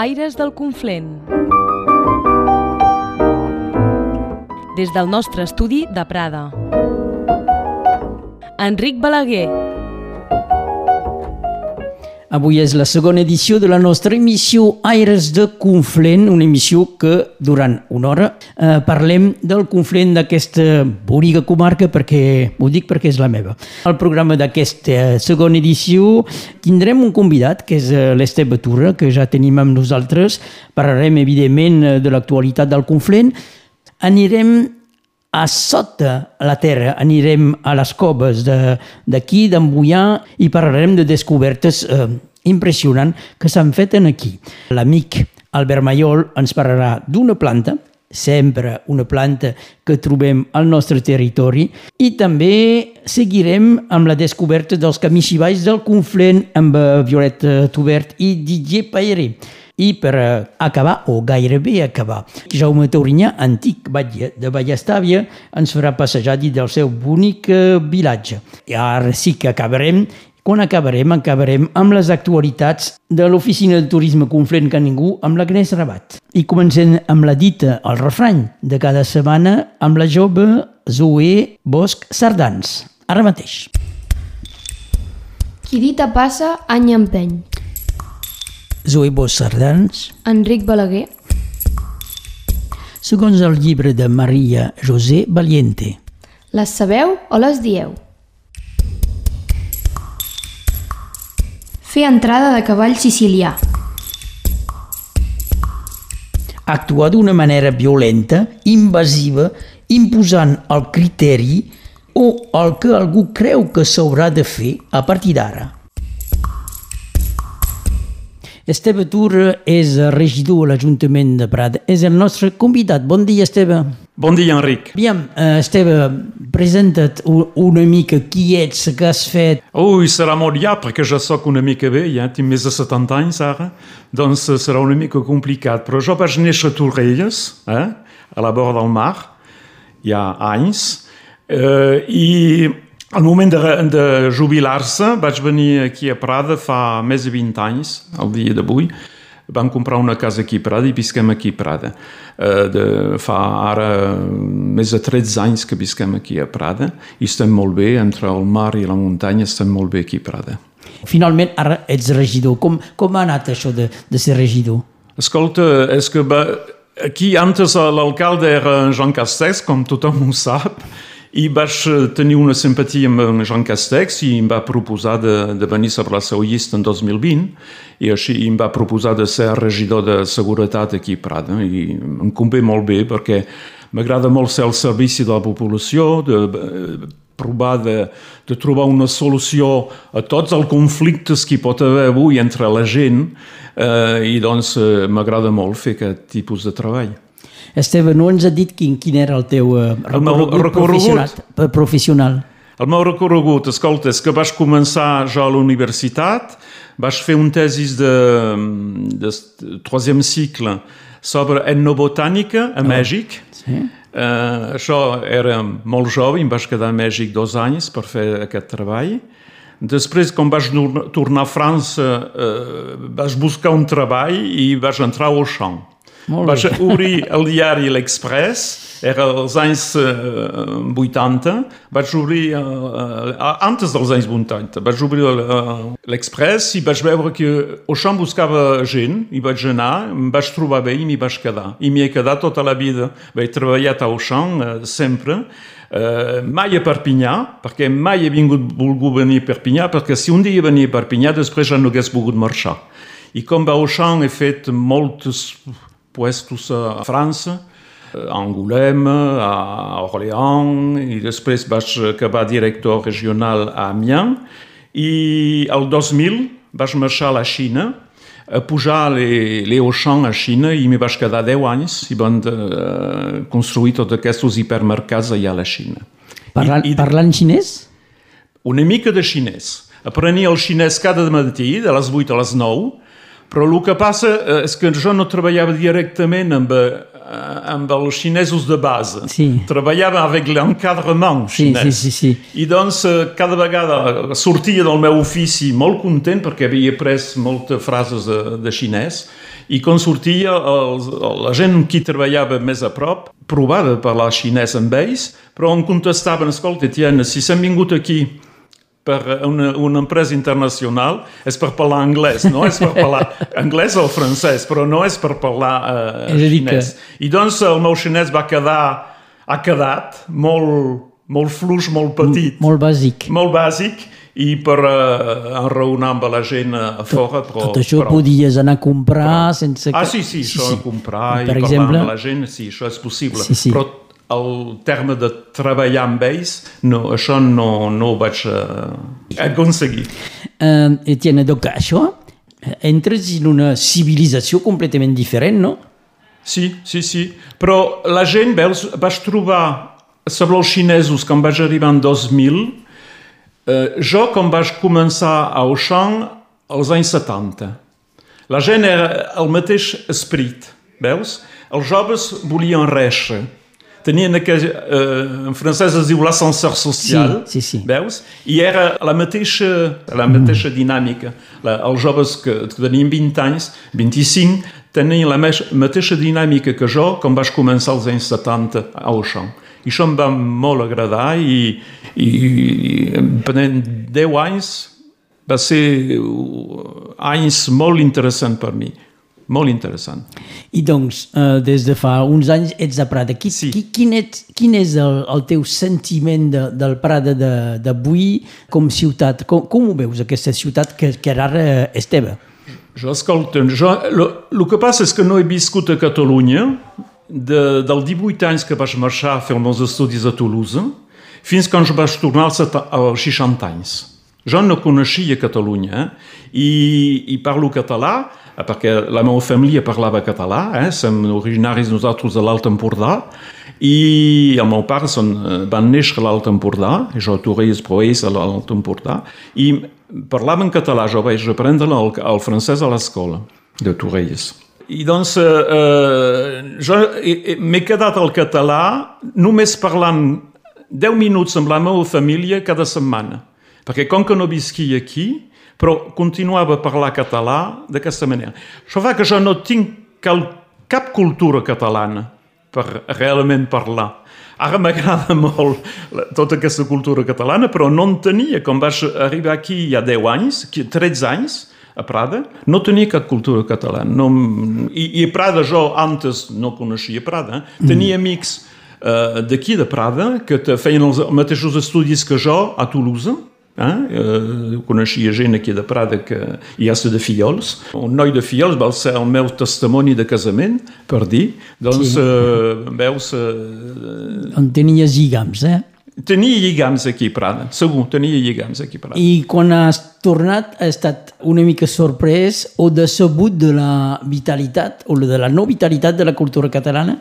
Aires del Conflent. Des del nostre estudi de Prada. Enric Balaguer. Avui és la segona edició de la nostra emissió Aires de Conflent, una emissió que durant una hora eh, parlem del Conflent d'aquesta bonica comarca perquè ho dic perquè és la meva. Al programa d'aquesta segona edició tindrem un convidat que és eh, l'Esteve Turra, que ja tenim amb nosaltres. Parlarem evidentment eh, de l'actualitat del Conflent. Anirem a sota la terra, anirem a les coves d'aquí, de, d'Embullà, i parlarem de descobertes eh, impressionants que s'han fet en aquí. L'amic Albert Mayol ens parlarà d'una planta, sempre una planta que trobem al nostre territori i també seguirem amb la descoberta dels camins i del Conflent amb Violeta Tubert i Didier Pairé. I per eh, acabar, o gairebé acabar, Jaume Taurinyà, antic batlle de Vallestàvia, ens farà passejar dins del seu bonic eh, vilatge. I ara sí que acabarem quan acabarem, acabarem amb les actualitats de l'Oficina de Turisme Conflent que ningú amb l'Agnès Rabat. I comencem amb la dita, el refrany de cada setmana, amb la jove Zoe Bosch Sardans. Ara mateix. Qui dita passa, any empeny. Zoe Bosch Sardans. Enric Balaguer. Segons el llibre de Maria José Valiente. Les sabeu o les dieu? Fer entrada de cavall sicilià. Actuar d'una manera violenta, invasiva, imposant el criteri o el que algú creu que s'haurà de fer a partir d'ara. Esteve Tur és regidor a l'Ajuntament de Prat. És el nostre convidat. Bon dia, Esteve. Bon dia, Enric. Aviam, Esteve, presenta't una mica qui ets, què has fet. Ui, serà molt ja, perquè ja sóc una mica bé, ja tinc més de 70 anys ara, doncs serà una mica complicat. Però jo vaig néixer a Torrelles, eh, a la vora del mar, hi ha anys, eh, i al moment de, de jubilar-se vaig venir aquí a Prada fa més de 20 anys, el dia d'avui. Vam comprar una casa aquí a Prada i visquem aquí a Prada. Uh, de, fa ara més de 13 anys que visquem aquí a Prada i estem molt bé, entre el mar i la muntanya estem molt bé aquí a Prada. Finalment ara ets regidor. Com, com ha anat això de, de ser regidor? Escolta, és que va, aquí antes l'alcalde era Jean Castex, com tothom ho sap, i vaig tenir una simpatia amb Jean Castex i em va proposar de, de venir sobre la seva llista en 2020 i així em va proposar de ser regidor de seguretat aquí a Prada i em convé molt bé perquè m'agrada molt ser al servici de la població, de provar de, de trobar una solució a tots els conflictes que hi pot haver avui entre la gent eh, i doncs eh, m'agrada molt fer aquest tipus de treball. Esteve, no ens ha dit quin, quin era el teu uh, recorregut, el recorregut professional, professional. El meu recorregut, escolta, és que vaig començar ja a la universitat, vaig fer un tesis de, de troisième cicle sobre etnobotànica a oh. Mèxic. Sí. Uh, això era molt jove, em vaig quedar a Mèxic dos anys per fer aquest treball. Després, quan vaig tornar a França, uh, vaig buscar un treball i vaig entrar a Auchan. Vaig obrir el diari L'Express, era als anys uh, 80, vaig obrir, uh, antes dels anys 80, vaig obrir uh, l'Express i vaig veure que Auchan buscava gent, i vaig anar, em vaig trobar bé i m'hi vaig quedar. I m'hi he quedat tota la vida. Vaig treballat a Auchan uh, sempre, Uh, mai a Perpinyà, perquè mai he vingut volgut venir a Perpinyà, perquè si un dia venia a Perpinyà, després ja no hagués volgut marxar. I com a Auchan he fet moltes puestos a França, a Angoulême, a Orléans, i després vaig acabar director regional a Amiens, i el 2000 vaig marxar a la Xina, a pujar l'Eauchan a Xina i m'hi vaig quedar 10 anys i van de, uh, construir tots aquests hipermercats allà a la Xina. Parlant, I, i, parlant xinès? Una mica de xinès. Aprenia el xinès cada matí, de les 8 a les 9, però el que passa és que jo no treballava directament amb, amb els xinesos de base. Sí. Treballava amb l'encadrement xinès. Sí, sí, sí, sí. I doncs cada vegada sortia del meu ofici molt content perquè havia après moltes frases de, de xinès i quan sortia, els, la gent qui treballava més a prop provava de parlar xinès amb ells, però em contestaven, escolta, Tiana, si s'han vingut aquí per una, una empresa internacional és per parlar anglès, no és per parlar anglès o francès, però no és per parlar uh, xinès. I doncs el meu xinès va quedar, ha quedat molt, molt fluix, molt petit, Molt bàsic. molt bàsic, i per uh, enraonar amb la gent a fora, però... Tot això però... podies anar a comprar sense... Ah, que- sí, sí, això de comprar i Per parlar exemple, amb la gent, sí, això és possible. Sí, sí. Però el terme de treballar amb ells, no, això no, no ho vaig uh, aconseguir. eh, Etienne, donc això, entres en una civilització completament diferent, no? Sí, sí, sí. Però la gent, veus, vaig trobar sobre els xinesos quan vaig arribar en 2000, eh, jo quan vaig començar a Auchan als anys 70. La gent era el mateix esperit, veus? Els joves volien réixer. Tenien aquell, eh, en francès es diu l'ascenseur social, Sí, sí, sí. veus? I era la mateixa, la mateixa dinàmica. La, els joves que, tenien 20 anys, 25, tenien la mateixa dinàmica que jo quan vaig començar als anys 70 a Auchan. I això em va molt agradar i, i, i pendent 10 anys va ser uh, anys molt interessant per mi. Molt interessant. I doncs, eh, des de fa uns anys ets a Prada. Qui, Sí. qui, quin, ets, quin és el, el teu sentiment de, del Prada de- d'avui com ciutat? Com, com ho veus, aquesta ciutat que, que ara és teva? Jo, escolta, jo, el que passa és que no he viscut a Catalunya de, del 18 anys que vaig marxar a fer els meus estudis a Toulouse fins quan jo vaig tornar als, seta- als 60 anys. Jo no coneixia Catalunya eh? I, i parlo català eh, perquè la meva família parlava català, eh? som originaris nosaltres de l'Alt Empordà i el meu pare són, eh, van néixer a l'Alt Empordà, jo a Torrelles, però ells a l'Alt Empordà, i parlaven català, jo vaig aprendre el, el francès a l'escola de Torrelles. I doncs eh, eh, jo he- he- m'he quedat al català només parlant 10 minuts amb la meva família cada setmana. Perquè com que no visquia aquí, però continuava a parlar català d'aquesta manera. Això fa que jo no tinc cal, cap cultura catalana per realment parlar. Ara m'agrada molt tota aquesta cultura catalana, però no en tenia. Quan vaig arribar aquí hi ha 10 anys, aquí, 13 anys, a Prada, no tenia cap cultura catalana. No, i, I Prada jo antes no coneixia Prada. Eh? Tenia amics eh, d'aquí de Prada que feien els mateixos estudis que jo a Toulouse. Eh? Eh, coneixia gent aquí de Prada que hi ha de Fillols. Un noi de Fillols va ser el meu testimoni de casament, per dir. Doncs, Sí. eh, veus, eh, On tenies lligams, eh? tenia lligams aquí a Prada, segur, tenia lligams aquí a Prada. I quan has tornat has estat una mica sorprès o decebut de la vitalitat o de la no vitalitat de la cultura catalana?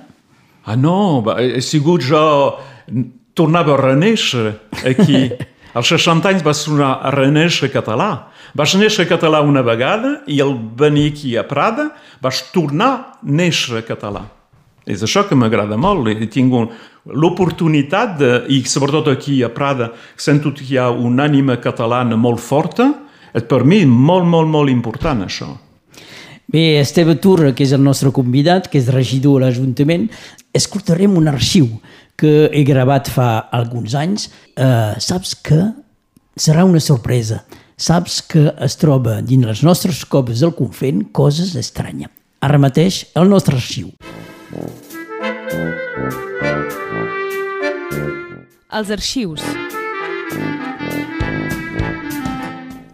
Ah no, he sigut jo... Tornava a renéixer aquí. Als 60 anys vaig tornar a renéixer català. Vaig néixer català una vegada i al venir aquí a Prada vaig tornar a néixer català. És això que m'agrada molt. He tingut l'oportunitat, i sobretot aquí a Prada, sento que hi ha una ànima catalana molt forta, per mi molt, molt, molt important això. Bé, Esteve Turra, que és el nostre convidat, que és regidor a l'Ajuntament, escoltarem un arxiu que he gravat fa alguns anys. Uh, saps que serà una sorpresa. Saps que es troba dins les nostres coves del Conflent coses estranyes. Ara mateix el nostre arxiu. Els arxius.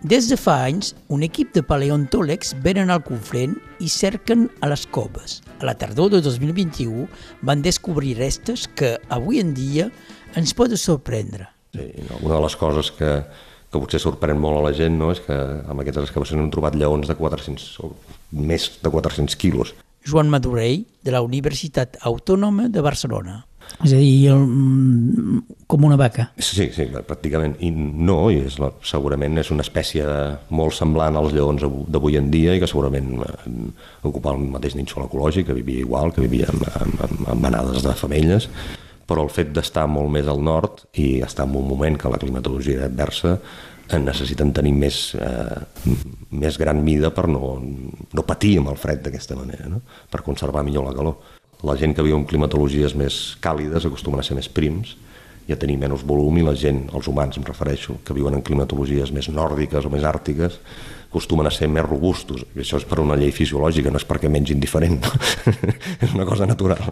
Des de fa anys, un equip de paleontòlegs venen al Conflent i cerquen a les coves. A la tardor de 2021 van descobrir restes que, avui en dia, ens poden sorprendre. Sí, una de les coses que, que potser sorprèn molt a la gent no? és que amb aquestes excavacions hem trobat lleons de 400 o més de 400 quilos. Joan Madurell, de la Universitat Autònoma de Barcelona. És a dir, el, mm, com una vaca. Sí, sí, pràcticament. I no, i és la, segurament és una espècie molt semblant als lleons avu- d'avui en dia i que segurament eh, ocupava el mateix nínxol ecològic, que vivia igual, que vivia amb, amb, amb, amb manades de femelles, però el fet d'estar molt més al nord i estar en un moment que la climatologia era adversa eh, necessiten tenir més, eh, més gran mida per no, no patir amb el fred d'aquesta manera, no? per conservar millor la calor. La gent que viu en climatologies més càlides acostumen a ser més prims i a tenir menys volum i la gent, els humans em refereixo, que viuen en climatologies més nòrdiques o més àrtiques, acostumen a ser més robustos. I això és per una llei fisiològica, no és perquè mengin diferent. És una cosa natural.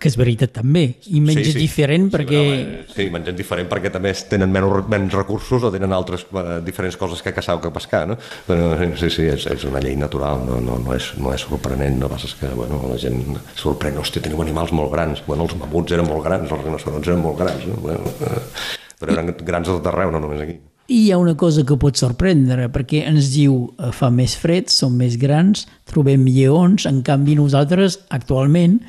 Que, és veritat també. I menys sí, sí. diferent perquè... Sí, home, sí, mengen diferent perquè també tenen menys, menys recursos o tenen altres uh, diferents coses que caçar o que pescar. No? Però, sí, sí, és, és una llei natural, no, no, no, és, no és sorprenent. No passa que bueno, la gent sorprèn, hòstia, teniu animals molt grans. Bueno, els mamuts eren molt grans, els rinoceronts eren molt grans. No? Bueno, uh, però eren grans a tot arreu, no només aquí. I hi ha una cosa que pot sorprendre, perquè ens diu eh, fa més fred, som més grans, trobem lleons, en canvi nosaltres actualment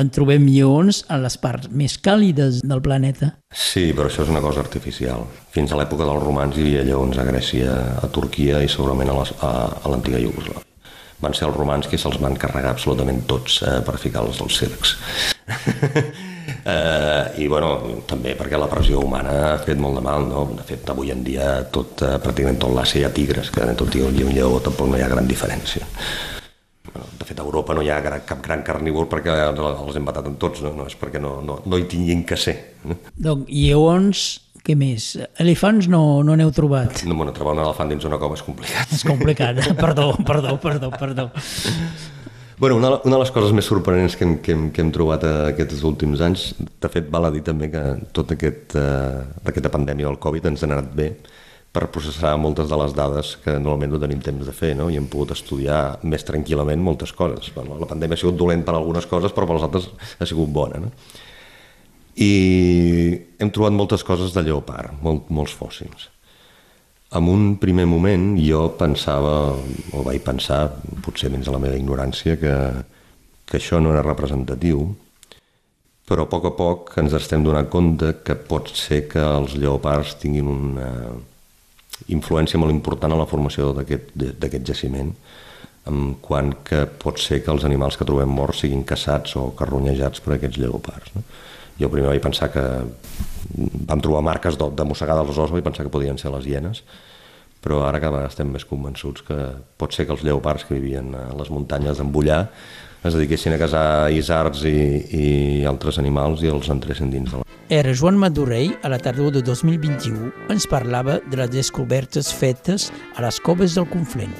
en trobem lleons a les parts més càlides del planeta. Sí, però això és una cosa artificial. Fins a l'època dels romans hi havia lleons a Grècia, a Turquia i segurament a l'antiga Iugoslàvia. Van ser els romans que se'ls van carregar absolutament tots eh, per ficar-los als circs. Eh, I bueno, també perquè la pressió humana ha fet molt de mal, no? De fet, avui en dia tot, eh, pràcticament tot l'Àsia hi ha tigres, que tot i un lleó tampoc no hi ha gran diferència. De fet, a Europa no hi ha cap gran carnívor perquè els hem matat en tots, no, no és perquè no, no, no hi tinguin que ser. No? Donc, lleons, què més? Elefants no no n'heu trobat? No, bueno, trobar un elefant dins una cova és complicat. És complicat, perdó, perdó, perdó, perdó. Bueno, una, una de les coses més sorprenents que hem, que hem, que hem trobat aquests últims anys, de fet, val a dir també que tota aquest, uh, aquesta pandèmia del Covid ens ha anat bé per processar moltes de les dades que normalment no tenim temps de fer, no? i hem pogut estudiar més tranquil·lament moltes coses. Bueno, la pandèmia ha sigut dolent per algunes coses, però per les altres ha sigut bona. No? I hem trobat moltes coses de lleopard, molt, molts fòssils. En un primer moment jo pensava, o vaig pensar, potser dins de la meva ignorància, que, que això no era representatiu, però a poc a poc ens estem donant compte que pot ser que els lleopards tinguin una influència molt important en la formació d'aquest jaciment, en quant que pot ser que els animals que trobem morts siguin caçats o carronyejats per aquests lleopards. No? Jo primer vaig pensar que vam trobar marques de, de mossegada als ossos, vaig pensar que podien ser les hienes, però ara que estem més convençuts que pot ser que els lleopards que vivien a les muntanyes d'Embullà es dediquessin a casar isards i, i altres animals i els entressin dins de la... Era Joan Madurell, a la tardor de 2021, ens parlava de les descobertes fetes a les coves del Conflent.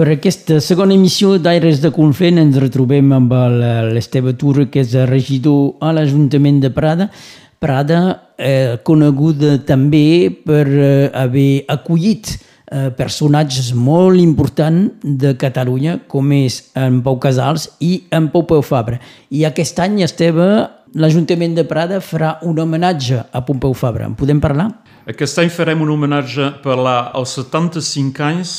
Per aquesta segona emissió d'Aires de Conflent ens retrobem amb l'Esteve Turra, que és regidor a l'Ajuntament de Prada. Prada, eh, coneguda també per eh, haver acollit eh, personatges molt importants de Catalunya, com és en Pau Casals i en Pau Peu Fabra. I aquest any, Esteve, l'Ajuntament de Prada farà un homenatge a Pompeu Fabra. En podem parlar? Aquest any farem un homenatge per la, als 75 anys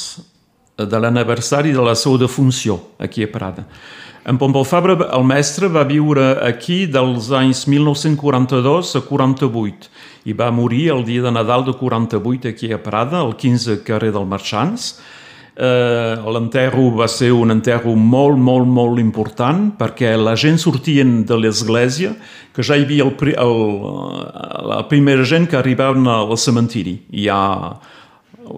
de l'aniversari de la seva defunció aquí a Prada. En Pompeu Fabra, el mestre, va viure aquí dels anys 1942 a 48 i va morir el dia de Nadal de 48 aquí a Prada, al 15 carrer del Marxants. Eh, L'enterro va ser un enterro molt, molt, molt important perquè la gent sortien de l'església, que ja hi havia el, el, la primera gent que arribaven al cementiri. Hi ha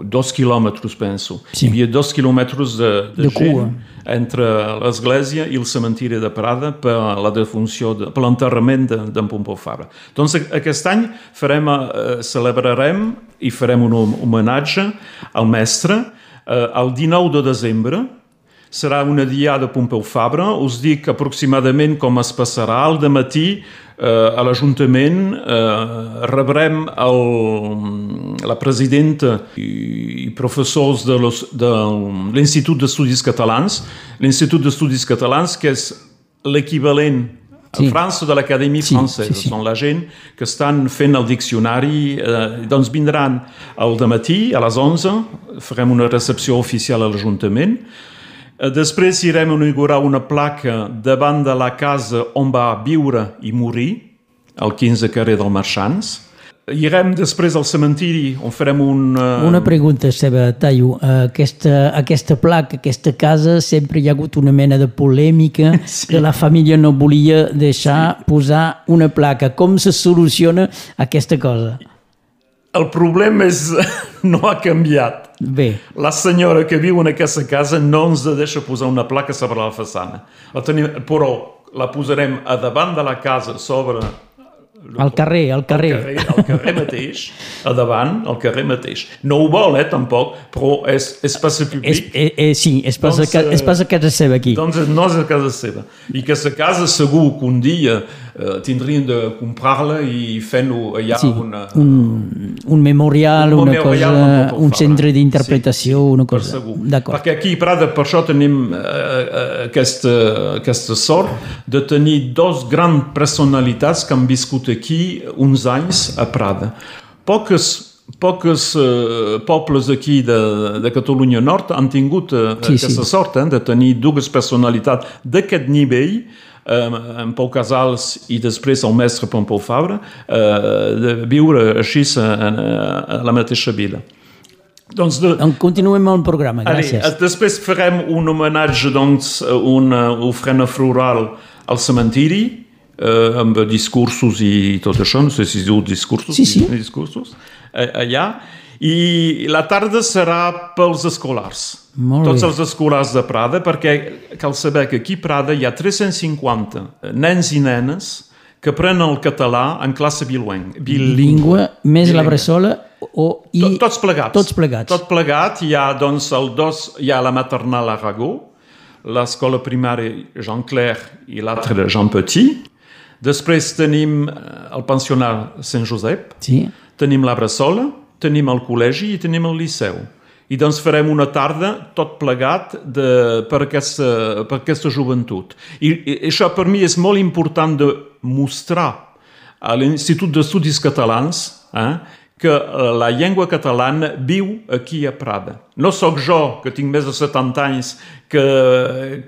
dos quilòmetres, penso. Sí. Hi havia dos quilòmetres de, de, de gent cua. entre l'església i el cementiri de Prada per la defunció, de, per l'enterrament d'en de, Pompeu Fabra. Doncs aquest any farem, eh, celebrarem i farem un homenatge al mestre eh, el 19 de desembre, serà una diada Pompeu Fabra, us dic aproximadament com es passarà. Al matí eh, a l'Ajuntament eh, rebrem el, la presidenta i, i professors de l'Institut d'Estudis Catalans, l'Institut d'Estudis Catalans que és l'equivalent sí. a França de l'Acadèmia sí, Francesa. Sí, sí. Són la gent que estan fent el diccionari. Eh, doncs vindran al matí a les 11, farem una recepció oficial a l'Ajuntament, després irem a inaugurar una placa davant de la casa on va viure i morir, al 15 carrer del Marxants. irem després al cementiri on farem un... Uh, Una pregunta, Esteve Tallo. Aquesta, aquesta placa, aquesta casa, sempre hi ha hagut una mena de polèmica sí. que la família no volia deixar sí. posar una placa. Com se soluciona aquesta cosa? El problema és no ha canviat. Bé. La senyora que viu en aquesta casa no ens deixa posar una placa sobre la façana. La tenim, però la posarem a davant de la casa sobre al carrer, al carrer. Al carrer, al carrer mateix, a davant, al carrer mateix. No ho vol, eh, tampoc, però és, és passa públic. És, eh, eh, sí, és pas, doncs, a, és pas a casa seva aquí. Doncs no és a casa seva. I aquesta casa segur que un dia eh, tindrien de comprar-la i fent-ho allà sí, una... Un, un memorial, un, una memorial cosa, un centre d'interpretació, sí, una cosa. D'acord. Perquè aquí a Prada per això tenim eh, eh, aquesta, aquesta sort de tenir dos grans personalitats que han viscut aquí uns anys a Prada. Poques poques uh, pobles aquí de, de Catalunya Nord han tingut uh, sí, aquesta sí. sort eh, de tenir dues personalitats d'aquest nivell eh, en Pau Casals i després el mestre Pompeu Fabra eh, de viure així a, a, a la mateixa vila. Doncs, de... doncs continuem amb el programa, gràcies. Allez, després farem un homenatge, doncs, una ofrena floral al cementiri, eh, amb discursos i tot això, no sé si es diu discursos, sí, sí. discursos eh, allà, i la tarda serà pels escolars. Molt Tots bé. els escolars de Prada, perquè cal saber que aquí a Prada hi ha 350 nens i nenes que aprenen el català en classe bilingüe. Bilingüe, més bilingüe. la bressola o, i... Tot, tots plegats. Tots plegats. Tot plegat, hi ha, doncs, el dos, hi ha la maternal Aragó, l'escola primària Jean Clair i l'altre de Jean Petit, Després tenim eh, el pensionat Sant Josep, sí. tenim la Bressola, tenim el col·legi i tenim el liceu. I doncs farem una tarda tot plegat de, per, aquesta, per aquesta joventut. I, I això per mi és molt important de mostrar a l'Institut d'Estudis Catalans eh, que eh, la llengua catalana viu aquí a Prada. No sóc jo, que tinc més de 70 anys, que,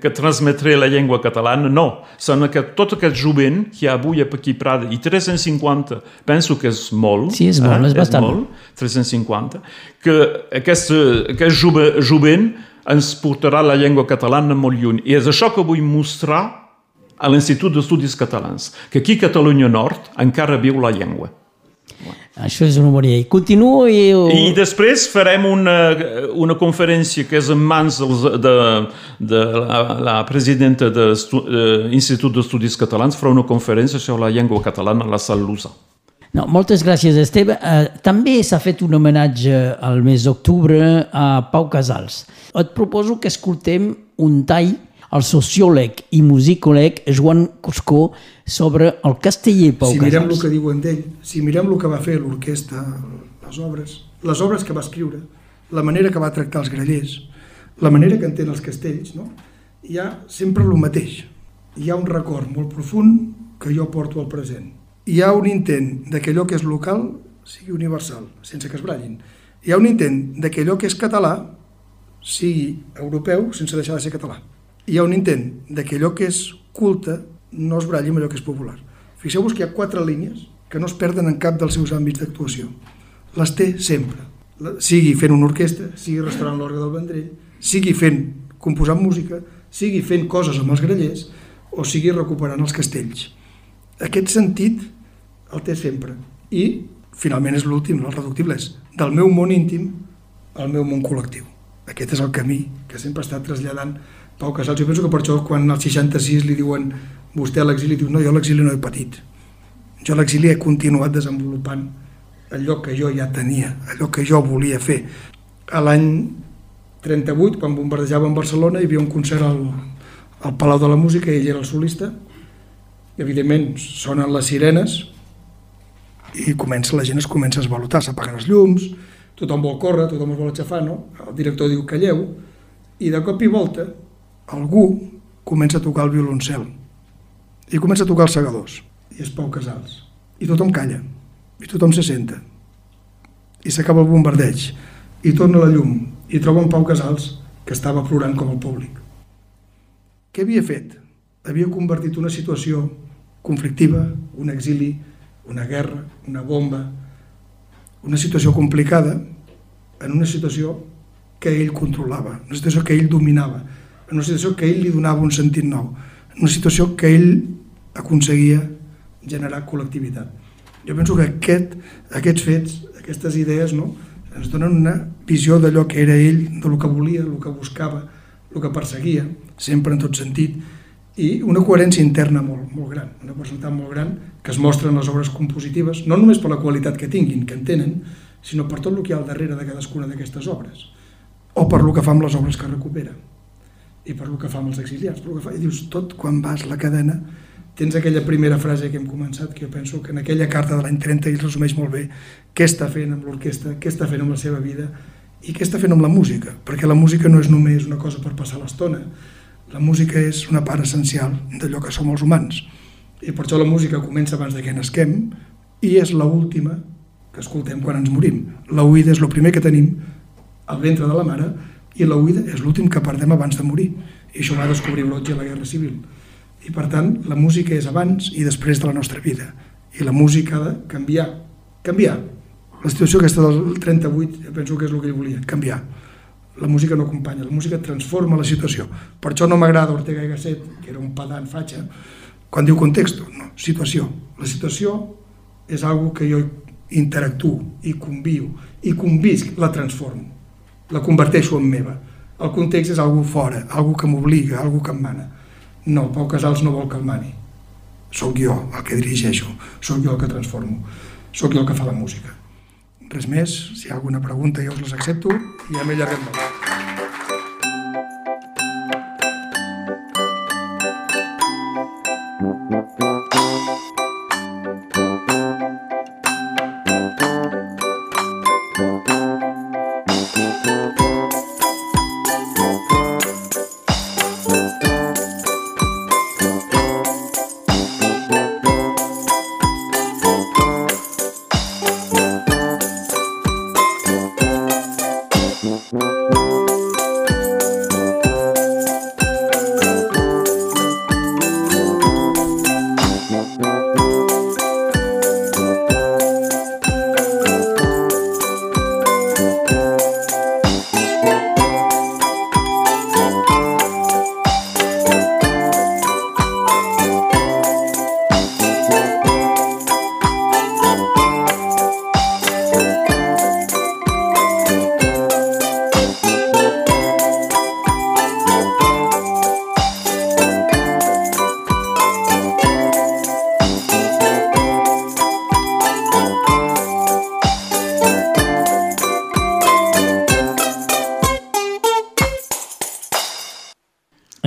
que transmetré la llengua catalana, no. Són que tot aquest jovent que hi ha avui aquí a Prada, i 350, penso que és molt. Sí, és molt, eh? és bastant. És molt, 350, que aquest, aquest jovent ens portarà la llengua catalana molt lluny. I és això que vull mostrar a l'Institut d'Estudis Catalans, que aquí a Catalunya Nord encara viu la llengua. Això és una bona I continuo i... I després farem una, una conferència que és en mans de, de, de la, la presidenta de l'Institut d'Estudis Catalans, farà una conferència sobre la llengua catalana a la Sal Lusa. No, moltes gràcies, Esteve. Eh, també s'ha fet un homenatge al mes d'octubre a Pau Casals. Et proposo que escoltem un tall el sociòleg i musicòleg Joan Cuscó sobre el casteller Pau si Casals. Si mirem el que diuen d'ell, si mirem el que va fer l'orquestra, les obres, les obres que va escriure, la manera que va tractar els grellers, la manera que entén els castells, no? hi ha sempre el mateix. Hi ha un record molt profund que jo porto al present. Hi ha un intent de que allò que és local sigui universal, sense que es brallin. Hi ha un intent de que allò que és català sigui europeu sense deixar de ser català hi ha un intent de que allò que és culte no es bralli amb allò que és popular. Fixeu-vos que hi ha quatre línies que no es perden en cap dels seus àmbits d'actuació. Les té sempre. Sigui fent una orquestra, sigui restaurant l'orgue del Vendrell, sigui fent, composant música, sigui fent coses amb els grellers o sigui recuperant els castells. Aquest sentit el té sempre. I, finalment, és l'últim, el reductible és del meu món íntim al meu món col·lectiu. Aquest és el camí que sempre està traslladant Pau Casals, jo penso que per això quan al 66 li diuen vostè a l'exili, diu no, jo l'exili no he patit. Jo a l'exili he continuat desenvolupant allò que jo ja tenia, allò que jo volia fer. A l'any 38, quan bombardejava en Barcelona, hi havia un concert al, al Palau de la Música ell era el solista. I, evidentment, sonen les sirenes i comença, la gent es comença a esvalutar, s'apaguen els llums, tothom vol córrer, tothom es vol aixafar, no? El director diu calleu, i de cop i volta algú comença a tocar el violoncel. I comença a tocar els segadors. I és Pau Casals. I tothom calla. I tothom se senta. I s'acaba el bombardeig. I torna la llum. I troba en Pau Casals que estava plorant com el públic. Què havia fet? havia convertit una situació conflictiva, un exili, una guerra, una bomba, una situació complicada en una situació que ell controlava, una situació que ell dominava, en una situació que ell li donava un sentit nou, en una situació que ell aconseguia generar col·lectivitat. Jo penso que aquest, aquests fets, aquestes idees, no, ens donen una visió d'allò que era ell, de lo que volia, el que buscava, el que perseguia, sempre en tot sentit, i una coherència interna molt, molt gran, una personalitat molt gran que es mostra en les obres compositives, no només per la qualitat que tinguin, que en tenen, sinó per tot el que hi ha al darrere de cadascuna d'aquestes obres, o per lo que fa amb les obres que recupera, i per lo que fa amb els exiliats. Per lo que fa, I dius, tot quan vas la cadena, tens aquella primera frase que hem començat, que jo penso que en aquella carta de l'any 30 ell resumeix molt bé què està fent amb l'orquestra, què està fent amb la seva vida i què està fent amb la música, perquè la música no és només una cosa per passar l'estona, la música és una part essencial d'allò que som els humans. I per això la música comença abans de que nasquem i és l'última que escoltem quan ens morim. La oïda és el primer que tenim al ventre de la mare i la oïda és l'últim que perdem abans de morir. I això va descobrir Brotge a la Guerra Civil. I per tant, la música és abans i després de la nostra vida. I la música ha de canviar. Canviar. La situació aquesta del 38, jo penso que és el que ell volia, canviar la música no acompanya, la música transforma la situació. Per això no m'agrada Ortega i Gasset, que era un pedant fatxa, quan diu context, no, situació. La situació és algo que jo interactuo i conviu i convisc, la transformo, la converteixo en meva. El context és algo fora, algo que m'obliga, algo que em mana. No, Pau Casals no vol que el mani. Soc jo el que dirigeixo, sóc jo el que transformo, sóc jo el que fa la música. Res més, si hi ha alguna pregunta jo us les accepto i ja m'he allargat molt.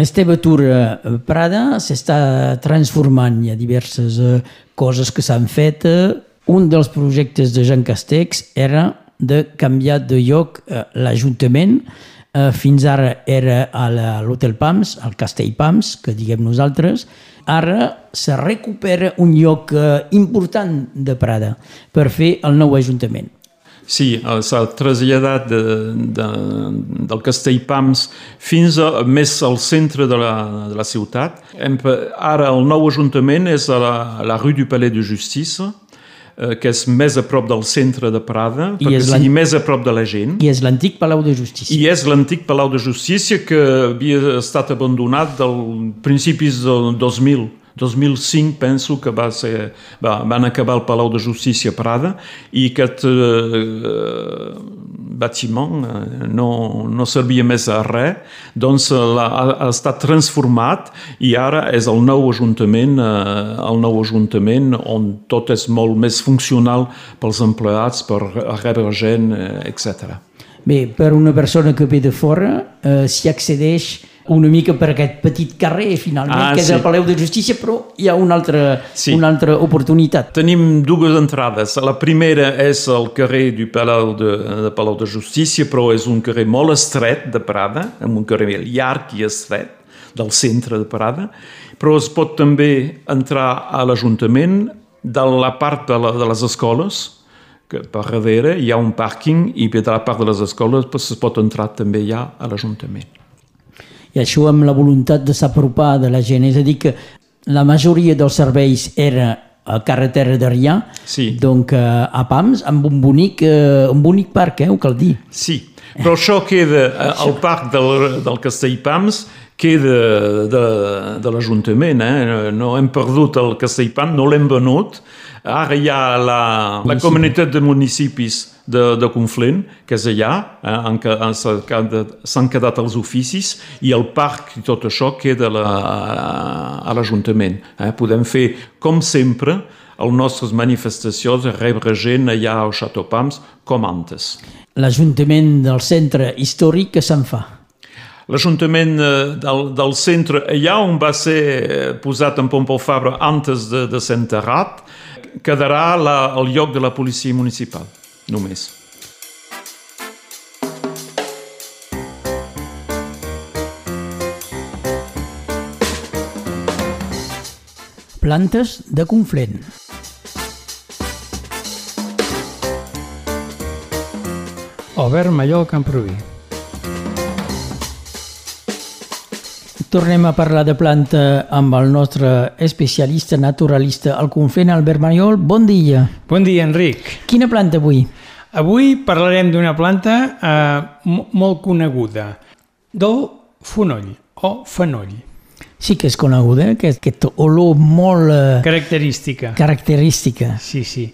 Esteve Tura Prada s'està transformant, hi ha diverses eh, coses que s'han fet. Eh, un dels projectes de Jean Castex era de canviar de lloc eh, l'Ajuntament, eh, fins ara era a l'Hotel Pams, al Castell Pams, que diguem nosaltres, ara se recupera un lloc eh, important de Prada per fer el nou Ajuntament. Sí, s'ha traslladat de, de, del Castell Pams fins a, més al centre de la, de la ciutat. Hem, ara el nou ajuntament és a la, a la rue du Palais de Justícia, eh, que és més a prop del centre de Prada, I perquè és sigui més a prop de la gent. I és l'antic Palau de Justícia. I és l'antic Palau de Justícia que havia estat abandonat del principis del 2000. 2005 penso que va ser, va, van acabar el Palau de Justícia Prada i aquest eh, bâtiment eh, no, no servia més a res, doncs eh, la, ha, ha estat transformat i ara és el nou ajuntament, eh, el nou ajuntament on tot és molt més funcional pels empleats, per rebre gent, eh, etc. Bé, per una persona que ve de fora, eh, s'hi accedeix una mica per aquest petit carrer, finalment, Ah, que és sí. el Palau de Justícia, però hi ha una altra, Sí. una altra oportunitat. Tenim dues entrades. La primera és el carrer du Palau de, de Palau de Justícia, però és un carrer molt estret de Prada, amb un carrer llarg i estret del centre de Prada, però es pot també entrar a l'Ajuntament de la part de, la, de les escoles, que per darrere hi ha un pàrquing i de la part de les escoles pues, es pot entrar també ja a l'Ajuntament. I això amb la voluntat de s'apropar de la gent, és a dir que la majoria dels serveis era a carretera d'Arrià, Sí. donc eh, a Pams, amb un bonic, eh, un bonic parc, eh, ho cal dir. Sí, però això queda eh, al parc del, del Castellpams, queda de, de l'Ajuntament, eh? no hem perdut el Castellpams, no l'hem venut. Ara hi ha la, la comunitat de municipis de, de Conflent, que és allà, eh? que- han- s'han quedat- els oficis, i el parc i tot això queda la- a l'Ajuntament. Eh? Podem fer, com sempre, les nostres manifestacions, rebre gent allà al Chateau Pams, com antes. L'Ajuntament del centre històric que se'n fa. L'Ajuntament eh, del, del centre, allà on va ser eh, posat en Pompeu Fabra antes de, de ser enterrat, quedarà la, el lloc de la policia municipal, només. Plantes de Conflent. Albert Mallol Camproví. Tornem a parlar de planta amb el nostre especialista naturalista al Conflent, Albert Mayol. Bon dia. Bon dia, Enric. Quina planta avui? Avui parlarem d'una planta eh, mo- molt coneguda, del fonoll o fenoll. Sí que és coneguda, eh? aquest, aquest olor molt eh, Característica. característica. Sí, sí.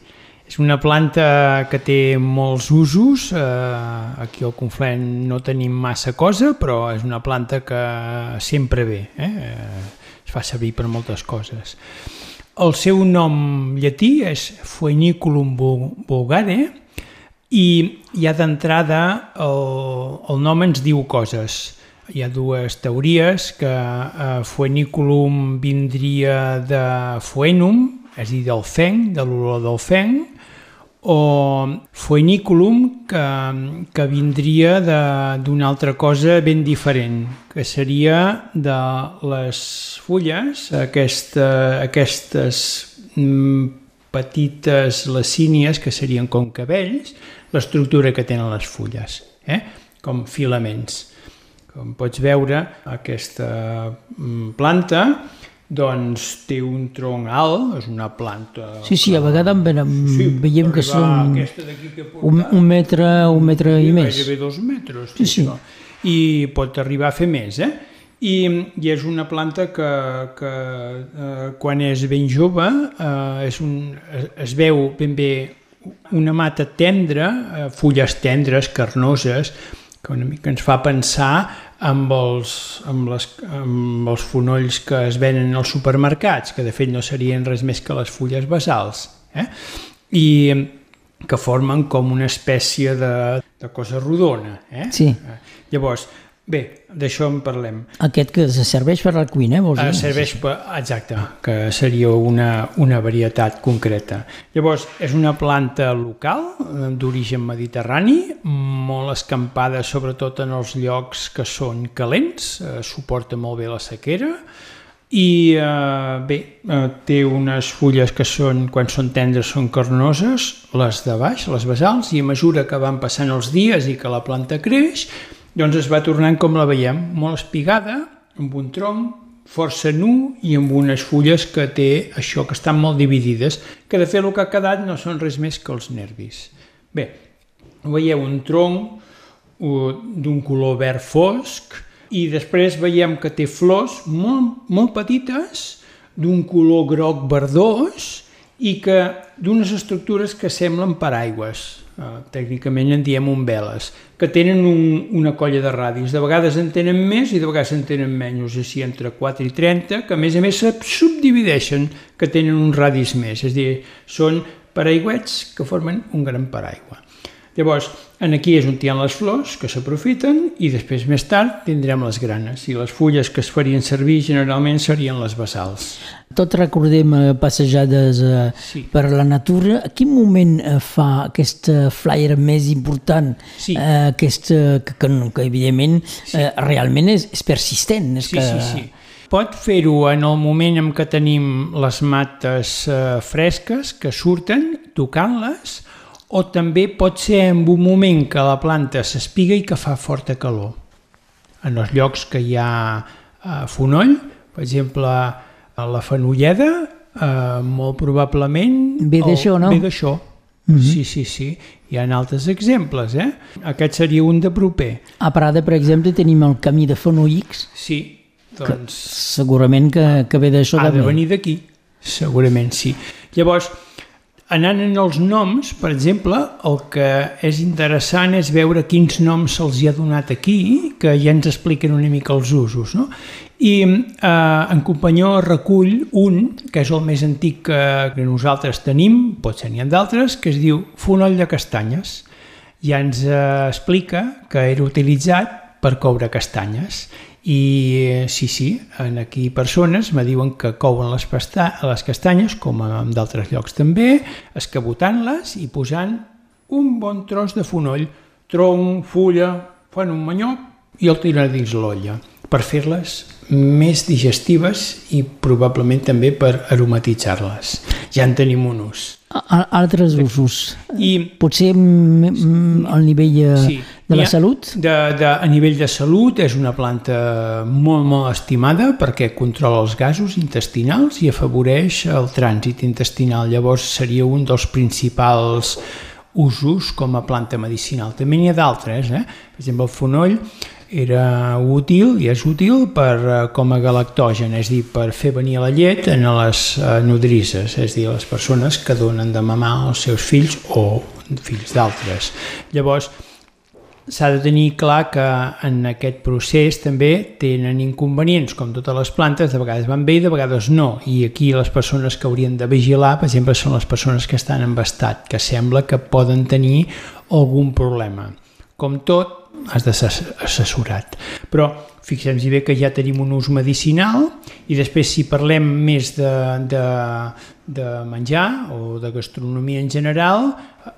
És una planta que té molts usos. Eh, aquí al Conflent no tenim massa cosa, però és una planta que sempre ve. Eh? Es fa servir per moltes coses. El seu nom llatí és Phoeniculum vul- vulgare i ja d'entrada el, el nom ens diu coses. Hi ha dues teories que eh, Phoeniculum vindria de Phoenum, és a dir, del fenc, de l'olor del fenc, o Phoeniculum, que, que vindria d'una altra cosa ben diferent, que seria de les fulles, aquesta, aquestes mm, petites lacínies que serien com cabells, l'estructura que tenen les fulles, eh? com filaments. Com pots veure, aquesta mm, planta doncs, té un tronc alt, és una planta... Sí, sí, a vegades en veiem, Sí, veiem que són que un, un metre, un metre i més. Gairebé dos metres. Sí, sí. I pot arribar a fer més, eh? I, i és una planta que, que eh, quan és ben jove eh, és un, es, es veu ben bé una mata tendra, eh, fulles tendres, carnoses, que una mica ens fa pensar amb els, amb, les, amb els fonolls que es venen als supermercats, que de fet no serien res més que les fulles basals. Eh? I que formen com una espècie de, de cosa rodona. Eh? Sí. Eh, Llavors, bé, d'això en parlem. Aquest que se serveix per la cuina, vols Eh, dir? serveix per... Exacte, que seria una, una varietat concreta. Llavors, és una planta local, eh, d'origen mediterrani, molt escampada sobretot en els llocs que són calents, eh, suporta molt bé la sequera, i eh, bé, eh, té unes fulles que són, quan són tendres són carnoses, les de baix, les basals, i a mesura que van passant els dies i que la planta creix, doncs es va tornant com la veiem, molt espigada, amb un tronc força nu i amb unes fulles que té això, que estan molt dividides, que de fet el que ha quedat no són res més que els nervis. Bé, veieu un tronc d'un color verd fosc i després veiem que té flors molt, molt petites d'un color groc verdós i que d'unes estructures que semblen paraigües, eh, tècnicament en diem umbeles, que tenen un, una colla de radis. De vegades en tenen més i de vegades en tenen menys, així entre 4 i 30, que a més a més se subdivideixen, que tenen uns radis més, és a dir, són paraigüets que formen un gran paraigua. Llavors, en aquí és on hi ha les flors que s'aprofiten i després més tard tindrem les granes i les fulles que es farien servir generalment serien les basals. Tot recordem eh, passejades eh, Sí. per la natura. A quin moment eh, fa aquest flyer més important? Sí. Eh, aquest, que, que, que evidentment eh, realment és, és persistent. És Sí, que... sí, sí. Pot fer-ho en el moment en què tenim les mates eh, fresques que surten, tocant-les, o també pot ser en un moment que la planta s'espiga i que fa forta calor. En els llocs que hi ha eh, fonoll, per exemple, la fenolleda, eh, molt probablement... Ve d'això, no? Ve d'això. Mm -hmm. Sí, sí, sí. Hi ha altres exemples, eh? Aquest seria un de proper. A Prada, per exemple, tenim el camí de Fonoix, Sí, doncs... segurament que, que ve d'això ha de també. venir d'aquí, segurament sí. Llavors, anant en els noms, per exemple, el que és interessant és veure quins noms se'ls hi ha donat aquí, que ja ens expliquen una mica els usos, no? I eh, en Companyó recull un, que és el més antic que, que nosaltres tenim, potser n'hi ha d'altres, que es diu Fonoll de Castanyes. Ja ens eh, explica que era utilitzat per coure castanyes i eh, sí, sí, en aquí persones me diuen que couen les, les castanyes, com en d'altres llocs també, escabotant-les i posant un bon tros de fonoll, tronc, fulla, fan un manyoc i el tiren dins l'olla per fer-les més digestives i probablement també per aromatitzar-les. Ja en tenim un ús. Altres usos. I Potser al nivell eh, Sí. de la ha- salut? De, de, a nivell de salut és una planta molt, molt estimada perquè controla els gasos intestinals i afavoreix el trànsit intestinal. Llavors seria un dels principals usos com a planta medicinal. També n'hi ha d'altres, eh? per exemple el fonoll era útil i és útil per, eh, com a galactogen, és a dir, per fer venir la llet en les eh, nodrisses, és a dir, les persones que donen de mamar als seus fills o fills d'altres. Llavors, s'ha de tenir clar que en aquest procés també tenen inconvenients, com totes les plantes, de vegades van bé i de vegades no. I aquí les persones que haurien de vigilar, per exemple, són les persones que estan en que sembla que poden tenir algun problema. Com tot, has de ser assessorat. Però fixem-hi bé que ja tenim un ús medicinal i després si parlem més de, de, de menjar o de gastronomia en general,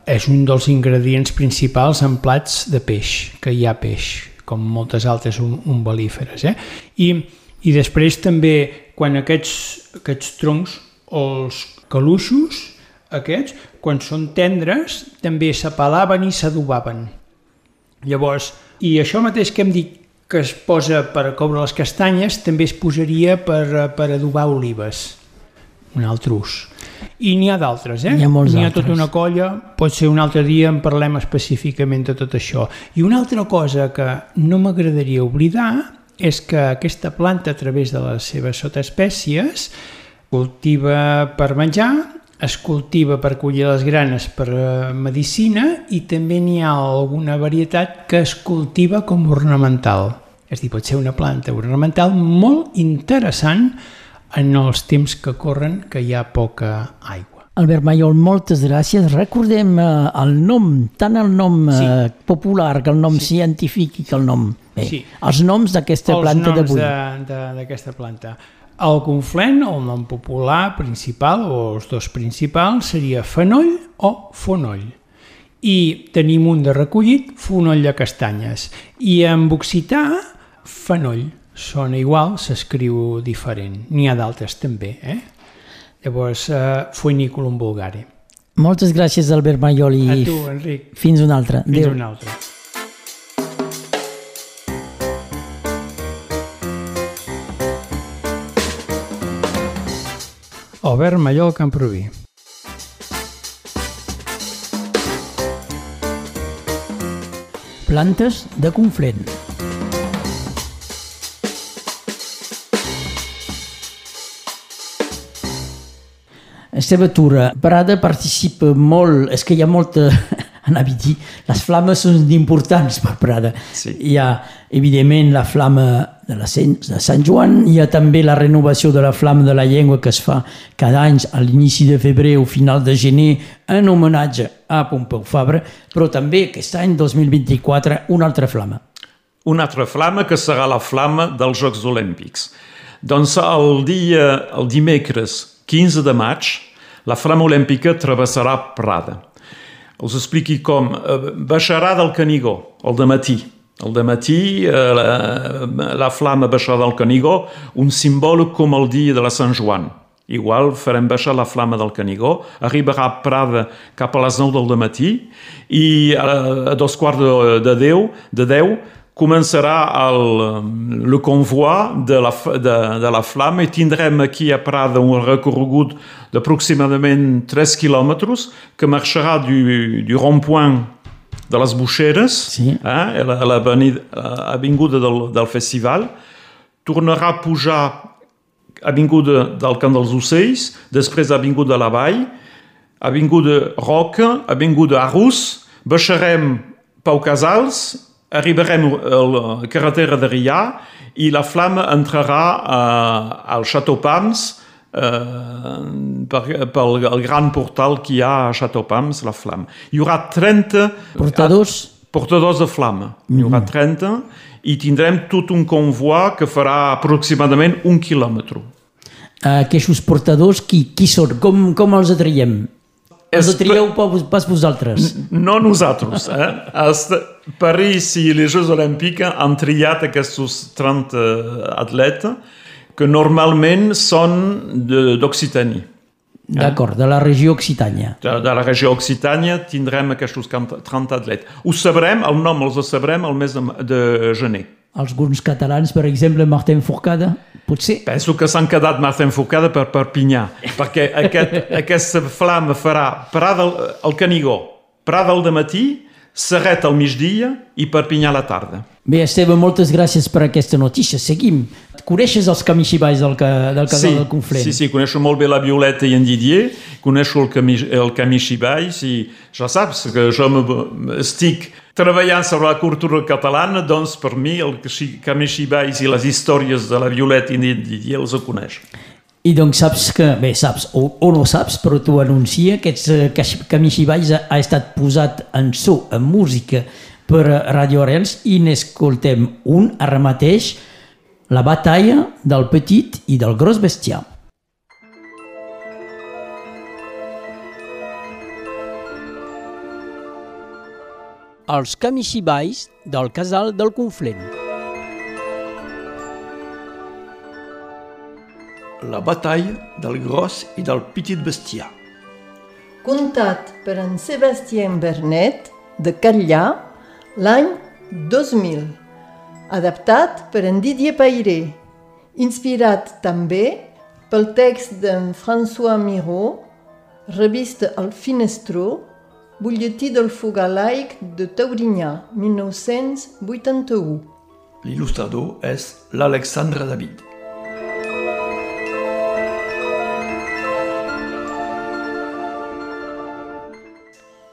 és un dels ingredients principals en plats de peix, que hi ha peix, com moltes altres um- umbel·líferes. Eh? I, I després també, quan aquests, aquests troncs, els calussos, aquests, quan són tendres, també s'apalaven i s'adobaven. Llavors, i això mateix que hem dit que es posa per coure les castanyes, també es posaria per, per adobar olives, un altre ús. I n'hi ha d'altres, eh? N'hi ha molts N'hi ha tota una colla, pot ser un altre dia en parlem específicament de tot això. I una altra cosa que no m'agradaria oblidar és que aquesta planta, a través de les seves sotespècies, cultiva per menjar, es cultiva per collir les granes per eh, medicina i també n'hi ha alguna varietat que es cultiva com ornamental. És dir, pot ser una planta ornamental molt interessant en els temps que corren que hi ha poca aigua. Albert Mayol, moltes gràcies. Recordem eh, el nom, tant el nom eh, Sí. popular que el nom científic i que el nom... Bé, Sí. els noms d'aquesta Els planta noms d'avui. de- de- d'aquesta planta. El conflent, el nom popular principal, o els dos principals, seria fenoll o fonoll. I tenim un de recollit, fonoll de castanyes. I en occità, fenoll. Sona igual, s'escriu diferent. N'hi ha d'altres també, eh? Llavors, eh, foiniculum vulgare. Moltes gràcies, Albert Mayol, i A tu, Enric. fins una altra. Fins Adéu. una altra. Albert Mallol Camproví. Plantes de Conflent. Esteve Tura, Parada participa molt, és que hi ha molta, anava a dir, les flames són importants per Prada. Sí. Hi ha, evidentment, la flama de, la Sant, de Sant Joan, hi ha també la renovació de la flama de la llengua que es fa cada any a l'inici de febrer o final de gener en homenatge a Pompeu Fabra, però també aquest any, 2024, una altra flama. Una altra flama que serà la flama dels Jocs Olímpics. Doncs el dia, el dimecres 15 de maig, la flama olímpica travessarà Prada. Us expliqui com. Eh, Baixarà del Canigó, el matí. El matí eh, la, la flama baixarà del Canigó, un símbol com el dia de la Sant Joan. Igual farem baixar la flama del Canigó, arribarà a Prada cap a les 9 del matí i a, a dos quarts de, de 10, de 10 començarà el, le convoi de la, de, de la flama i tindrem aquí a Prada un recorregut d'aproximadament 3 quilòmetres que marxarà du, du rond-point de les Buixeres, Sí. eh, a l'avinguda del, del festival, tornarà a pujar avinguda del Camp dels Ocells, després avinguda de la Vall, avinguda Roca, avinguda Arús, baixarem Pau Casals, arribarem a la carretera de Rià i la flama entrarà uh, al Chateau Pams uh, per, pel el gran portal que hi ha a Chateau Pams, la flama. Hi haurà 30 Portadors? portadors de flama. N'hi haurà 30 i tindrem tot un convoi que farà aproximadament un quilòmetre. Uh, aquests portadors, qui, qui són? Com, com els atraiem? Els És- atrieu pas, vosaltres? No nosaltres. Eh? Els de París i les Jeux Olímpics han triat aquests 30 atletes que normalment són de- d'Occitània. D'acord, de la regió Occitània. De, de la regió Occitània tindrem aquests 30 atletes. Ho sabrem, el nom els sabrem el mes de, de gener. Alguns catalans, per exemple, Martin Forcada, potser? Penso que s'han quedat massa enfocada per Perpinyà, perquè aquest, aquesta flama farà Prada al Canigó, Prada al matí, Serret al migdia i Perpinyà a la tarda. Bé, Esteve, moltes gràcies per aquesta notícia. Seguim. Coneixes els camixibais del, ca, del casal del Conflent? sí, sí, coneixo molt bé la Violeta i en Didier, coneixo el camí, el camí Xibais i ja saps que jo me- estic treballant sobre la cultura catalana, doncs per mi el Xibais i les històries de la Violeta i en Didier els coneix. I doncs saps que, bé, saps, o, o no saps, però tu anuncia que aquests eh, camixibais ha, ha estat posat en so, en música, per Radio Arrels i n'escoltem un ara mateix, la batalla del petit i del gros bestiar. Els camixibais del casal del Conflent. La batalla del gros i del petit bestiar. Contat per en Sebastien Bernet, de Catllà, l'any 2000. Adaptat per en Didier Pairé. Inspirat també pel text d'en François Miró, revista El Finestró, butlletí del Fogar laic de Taurinyà, 1981. L'il·lustrador és l'Alexandre David.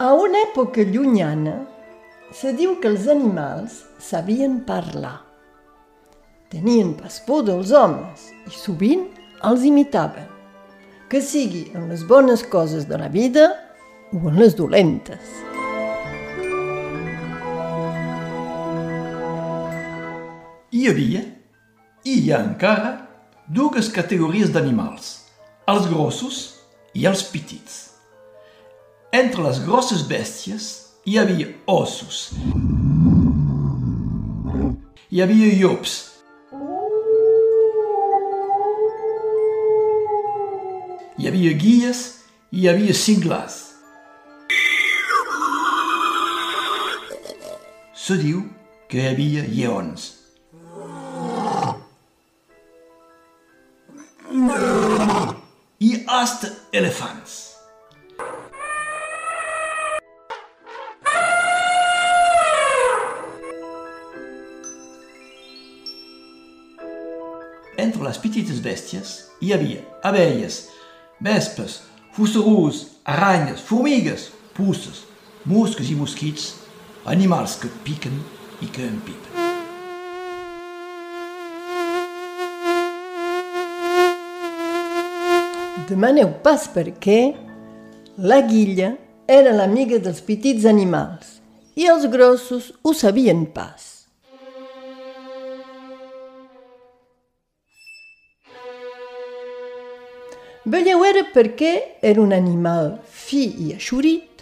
A una època llunyana, se diu que els animals sabien parlar. Tenien pas por dels homes i sovint els imitaven, que sigui en les bones coses de la vida o en les dolentes. Hi havia, i hi ha encara, dues categories d'animals, els grossos i els petits. Entre les grosses bèsties hi havia ossos. Hi havia llops. Hi havia guies i hi havia cinglars. Se diu que hi havia lleons. i hasta elefants. Les petites bèsties hi havia abelles, vespes, fusarús, aranyes, formigues, puces, mosques i mosquits, animals que piquen i que empipen. Demaneu pas per què la guilla era l'amiga dels petits animals i els grossos ho sabien pas. Veieu era perquè era un animal fi i eixurit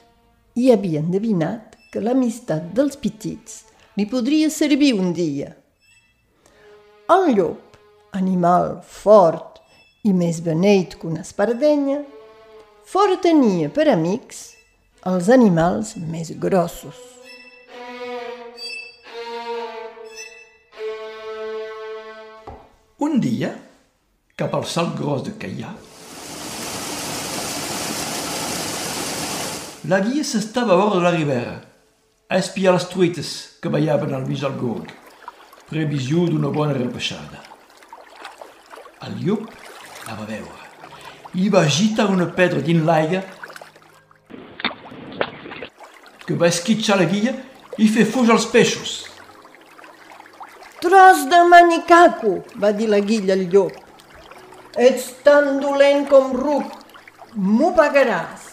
i havia endevinat que l'amistat dels petits li podria servir un dia. El llop, animal fort i més beneit que una espardenya, fora tenia per amics els animals més grossos. Un dia, cap al salt gros de Caillà, la guia s'estava a vora de la ribera, a espiar les truites que ballaven al mig del gorg, previsió d'una bona repeixada. El llop la va veure i va agitar una pedra dins l'aigua que va esquitxar la guia i fer fugir els peixos. Tros de manicaco, va dir la guilla al llop. Ets tan dolent com ruc, m'ho pagaràs.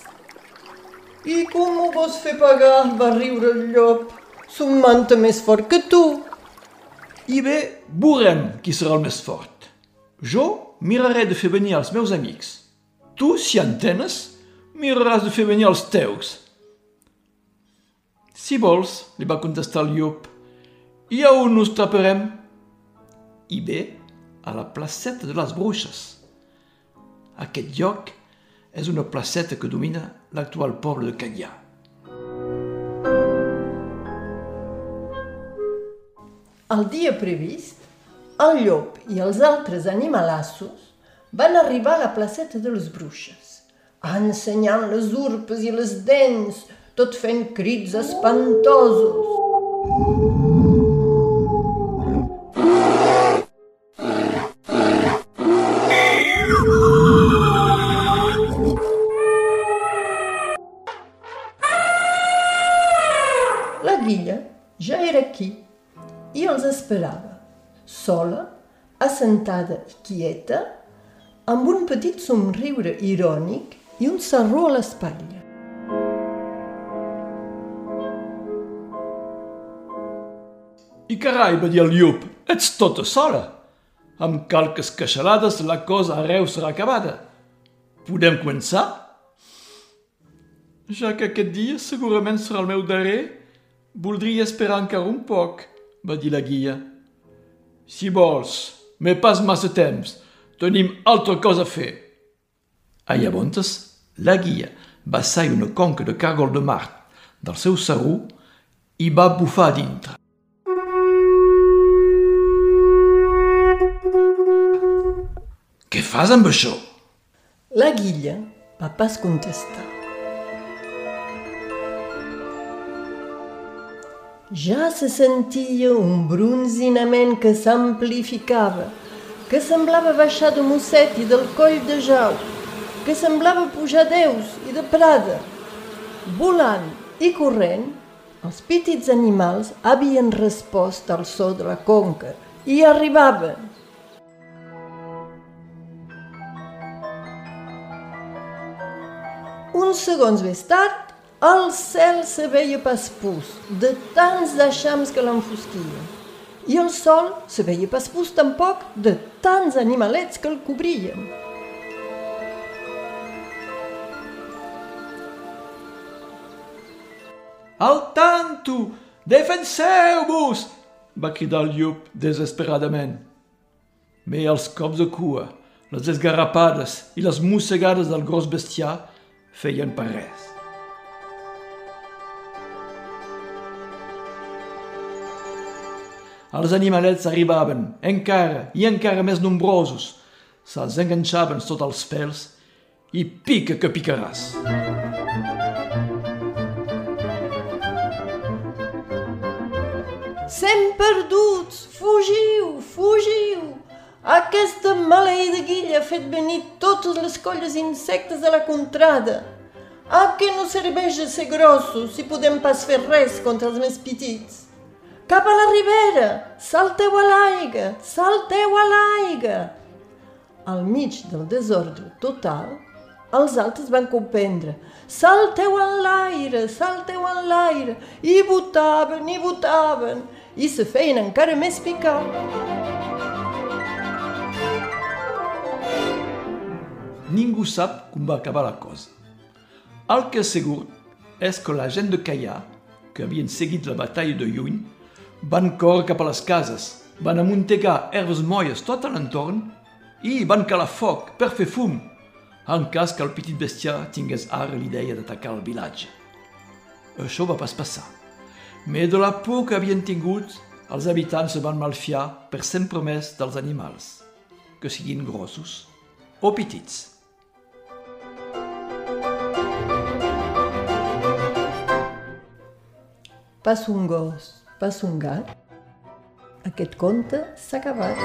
I com ho vols fer pagar? va riure el llop. Som manta més fort que tu. I bé, veurem qui serà el més fort. Jo miraré de fer venir els meus amics. Tu, si en tenes, miraràs de fer venir els teus. Si vols, li va contestar el llop, i a on us traparem? I bé, a la placeta de les bruixes. Aquest lloc és una placeta que domina l'actual poble de Canyà. El dia previst, el llop i els altres animalassos van arribar a la placeta de les bruixes, ensenyant les urpes i les dents, tot fent crits espantosos. Era aquí i els esperava, sola, assentada i quieta, amb un petit somriure irònic i un sarró a l'espatlla. I carai, va dir el llop, ets tota sola. Amb calques queixalades la cosa arreu serà acabada. Podem començar? Ja que aquest dia segurament serà el meu darrer, voldria esperar encara un poc, va dir la guia. Si vols, me pas massa temps, tenim altra cosa a fer. A llavors, la guia va sair una conca de càrgol de mar del seu sarró i va bufar a dintre. Què fas amb això? La guilla va pas contestar. Ja se sentia un bronzinament que s'amplificava, que semblava baixar de Mosset i del coll de Jau, que semblava pujar Deus i de Prada. Volant i corrent, els petits animals havien respost al so de la conca i arribaven. Uns segons més tard, el cel se veia pas pus, de tants deixams que l'enfosquien. I el sol se veia pas pus tampoc, de tants animalets que el cobrien. Al tanto! Defenseu-vos! va cridar el llop desesperadament. Me els cops de cua, les esgarrapades i les mossegades del gros bestiar feien per res. Els animalets arribaven, encara i encara més nombrosos. Se'ls enganxaven sota els pèls i pica que picaràs. Sem perduts! Fugiu! Fugiu! Aquesta maleïda guilla ha fet venir totes les colles insectes a la contrada. Ah, que no serveix de ser grossos si podem pas fer res contra els més petits. Cap a la ribera! Salteu a l'aigua! Salteu a l'aigua! Al mig del desordre total, els altres van comprendre. Salteu en l'aire, salteu en l'aire! I votaven, i votaven, i se feien encara més picar. Ningú sap com va acabar la cosa. El que és segur és que la gent de Caià, que havien seguit la batalla de lluny, van córrer cap a les cases, van amuntegar herbes molles tot a l'entorn i van calar foc per fer fum, en cas que el petit bestiar tingués ara l'idea d'atacar el vilatge. Això va pas passar. Mais de la por que havien tingut, els habitants se van malfiar per sempre més dels animals. que siguin grossos o petits. Pas un gos, pas un gat. Aquest conte s'ha acabat.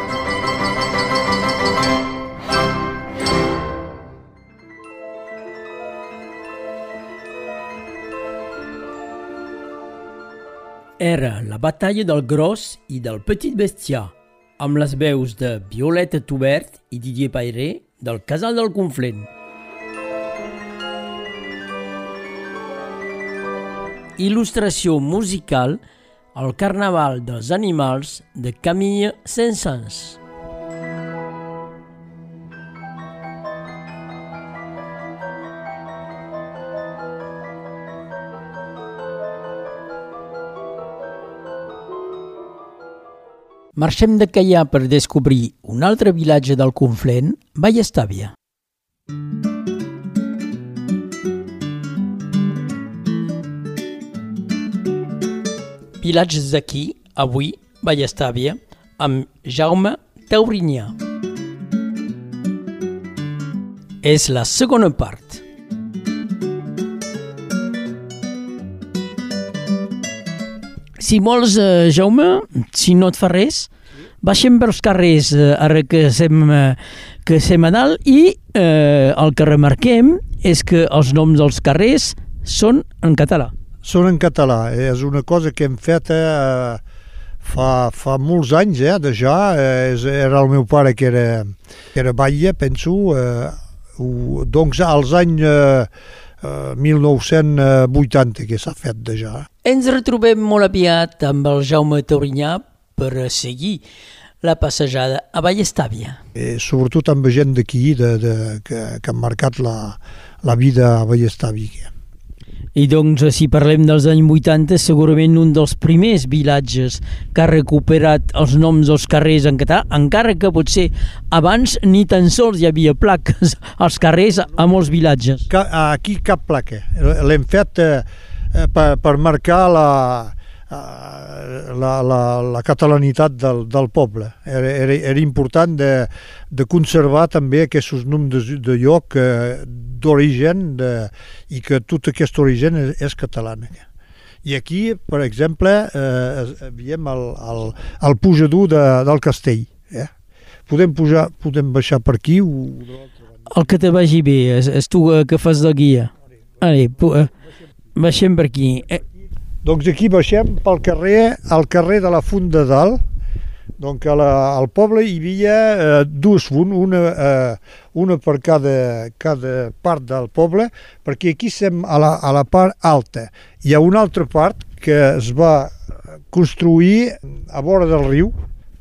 Era la batalla del gros i del petit bestiar, amb les veus de Violeta Tubert i Didier Pairé del Casal del Conflent. Il·lustració musical al Carnaval dels Animals de Camille Saint-Saëns. Marxem de Caià per descobrir un altre vilatge del Conflent, Vallestàvia. Vilatges d'aquí, avui, Vallestàvia, amb Jaume Taurinyà. És la segona part. Si vols, eh, Jaume, si no et fa res, baixem pels carrers eh, ara que sem, eh, que sem a dalt i eh, el que remarquem és que els noms dels carrers són en català. Són en català, eh? és una cosa que hem fet eh, fa, fa molts anys, eh, de ja, eh, era el meu pare que era, que era batlle, penso, eh, ho, doncs als anys eh, eh, 1980 que s'ha fet de ja. Ens retrobem molt aviat amb el Jaume Taurinyà per seguir la passejada a Vallestàvia. Eh, sobretot amb gent d'aquí de, de, que, que han marcat la, la vida a Vallestàvia. I doncs, si parlem dels anys 80, segurament un dels primers vilatges que ha recuperat els noms dels carrers en català, encara que potser abans ni tan sols hi havia plaques als carrers a molts vilatges. Aquí cap placa. L'hem fet eh, eh, per, per marcar la, la, la, la catalanitat del, del poble. Era, era, era important de, de conservar també aquests noms de, de lloc eh, d'origen i que tot aquest origen és, és catalana. I aquí, per exemple, eh, veiem el, el, el pujador de, del castell. Eh? Podem, pujar, podem baixar per aquí o. El que te vagi bé, és, és tu eh, que fas de guia. Pu- eh, baixem per aquí. Eh, Doncs aquí baixem pel carrer, al carrer de la Font de Dalt. Donc a la, al poble hi havia eh, dues fonts, una, eh, una per cada, cada part del poble, perquè aquí estem a la, a la part alta. Hi ha una altra part que es va construir a vora del riu,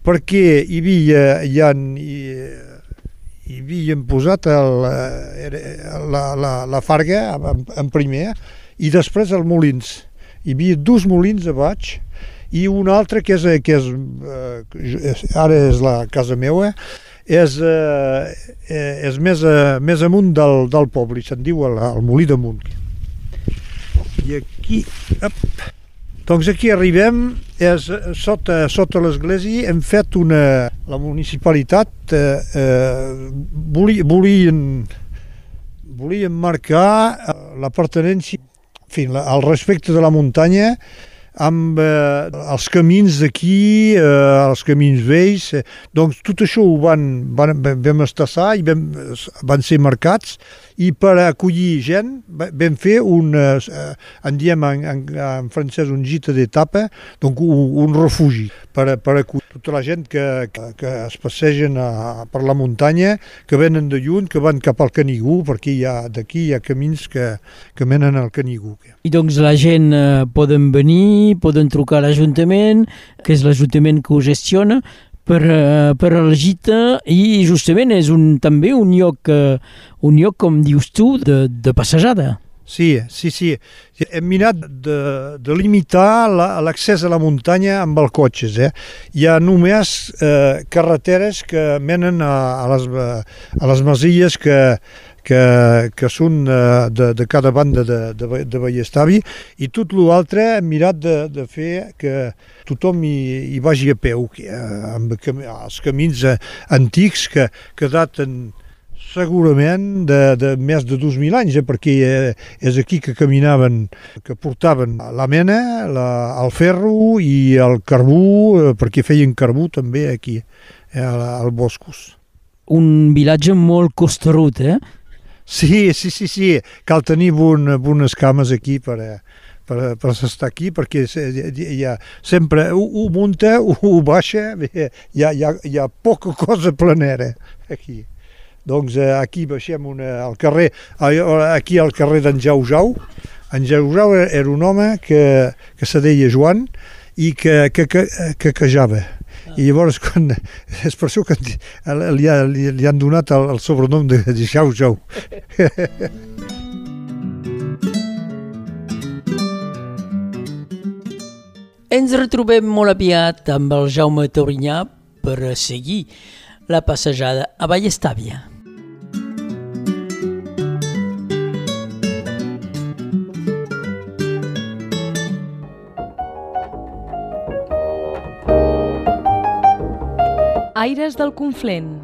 perquè hi havia, hi, ha, hi, hi havien posat el, eh, la, la, la farga en, en primer i després els molins. Hi havia dos molins a baix i un altre que és, que és, eh, ara és la casa meva, és, eh, eh, és més, a, més amunt del, del poble, se'n diu el, el Molí damunt. I aquí, op, doncs aquí arribem, és sota, sota l'església hem fet una... La municipalitat eh, eh, volien, volien marcar eh, la pertenència, en fi, la, el respecte de la muntanya amb eh, els camins d'aquí, eh, els camins vells, eh, doncs tot això ho van, van, vam estassar i vam, van ser marcats i per acollir gent va- vam fer un, eh, en diem en, en, en francès un gita d'etapa, doncs un, un refugi per, per acollir tota la gent que, que, que es passegen a, per la muntanya, que venen de lluny, que van cap al Canigú, perquè d'aquí hi ha camins que, que menen al Canigú. I doncs la gent eh, poden venir, poden trucar a l'Ajuntament, que és l'Ajuntament que ho gestiona, per, eh, per la gita i justament és un, també un lloc, eh, un lloc, com dius tu, de, de passejada. Sí, sí, sí. Hem mirat de, de limitar la- l'accés a la muntanya amb els cotxes. Eh? Hi ha només eh, carreteres que menen a, a, les, a les masies que, que, que són eh, de, de cada banda de, de, de Vallestavi i tot l'altre hem mirat de, de fer que tothom hi, hi vagi a peu, que, eh, amb els camins eh, antics que, que daten segurament de, de més de 2.000 anys, eh, perquè és aquí que caminaven, que portaven la mena, la, el ferro i el carbú, perquè feien carbú també aquí, eh, al, al boscos. Un vilatge molt costerut, eh? Sí, sí, sí, sí. Cal tenir bon, bones cames aquí per, eh, per, per estar aquí, perquè hi ha sempre, ho, ho munta, ho, ho baixa, hi ha, hi, ha, hi ha poca cosa planera aquí. Doncs eh, aquí baixem una, al carrer, aquí al carrer d'en Jau Jau. En Jau Jau era un home que, que se deia Joan i que, que, que, que quejava. I llavors, quan, és per això que li, ha, li, li han donat el, el sobrenom de, Jau Jau. Ens retrobem molt aviat amb el Jaume Taurinyà per seguir la passejada a Vallestàvia. Aires del Conflent.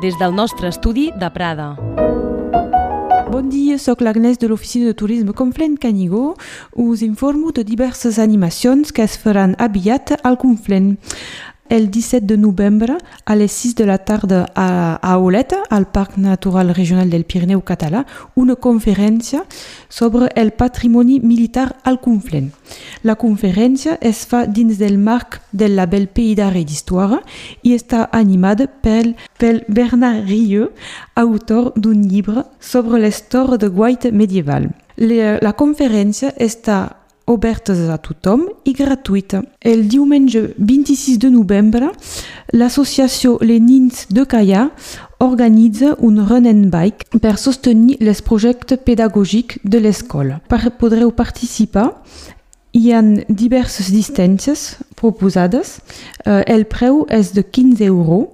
Des del nostre estudi de Prada. Bon dia, sóc l'Agnès de l'Oficina de Turisme Conflent Canigó. Us informo de diverses animacions que es faran aviat al Conflent. El 17 de novembre, a les 6 de la tarda a, a Oleta, al Parc Natural Regional del Pirineu Català, una conferència sobre el patrimoni militar al Conflent. La conferència es fa dins del marc del label Pays d'Art i d'Histoire i està animada pel, pel Bernard Rieu, autor d'un llibre sobre l'història de Guaita medieval. La conferència està obertes a tothom i gratuïta. El diumenge 26 de novembre, l'associació Les Nins de Calla organitza un run and bike per sostenir els projectes pedagògics de l'escola. Podreu participar hi ha diverses distàncies proposades. Eh, el preu és de 15 euros.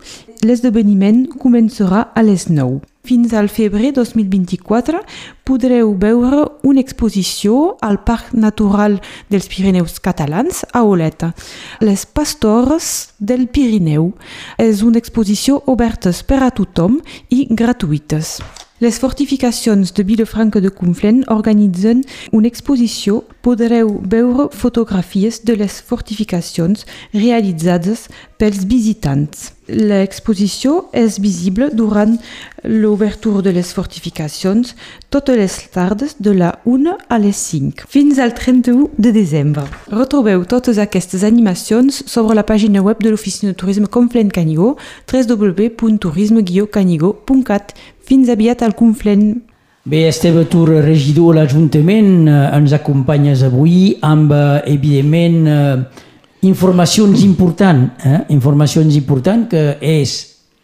L'esdeveniment començarà a les 9. Fins al febrer 2024 podreu veure una exposició al Parc Natural dels Pirineus Catalans a Oleta. Les pastores del Pirineu. És una exposició oberta per a tothom i gratuïtes. Les fortificacions de Vilafranca de Conflent organitzen una exposició. Podreu veure fotografies de les fortificacions realitzades pels visitants. L'exposició és visible durant l'obertura de les fortificacions totes les tardes de la 1 a les 5 fins al 31 de desembre. Retrobeu totes aquestes animacions sobre la pàgina web de l'Oficina de Turisme Conflent Canigó www.turisme-canigó.cat Fins aviat al Conflent. Bé, Esteve Tur, regidor de l'Ajuntament, eh, ens acompanyes avui amb, eh, evidentment, eh, informacions importants, eh? informacions importants que és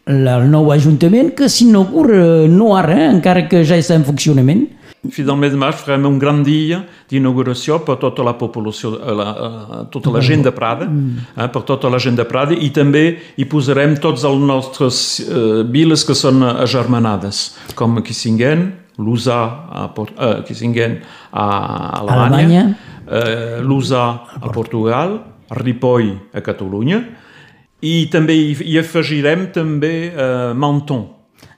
el nou Ajuntament que s'inaugura no ara, eh? encara que ja està en funcionament. Fins al mes de març farem un gran dia d'inauguració per tota la població, la, tota la gent de Prada, eh, per tota la gent de Prada, i també hi posarem tots els nostres eh, viles que són agermanades, com Kissingen, Lusa a, eh, Kissingen a Alemanya, Alemanya. Eh, Lusa a Portugal, Ripoll a Catalunya, i també hi, hi afegirem també eh, Menton.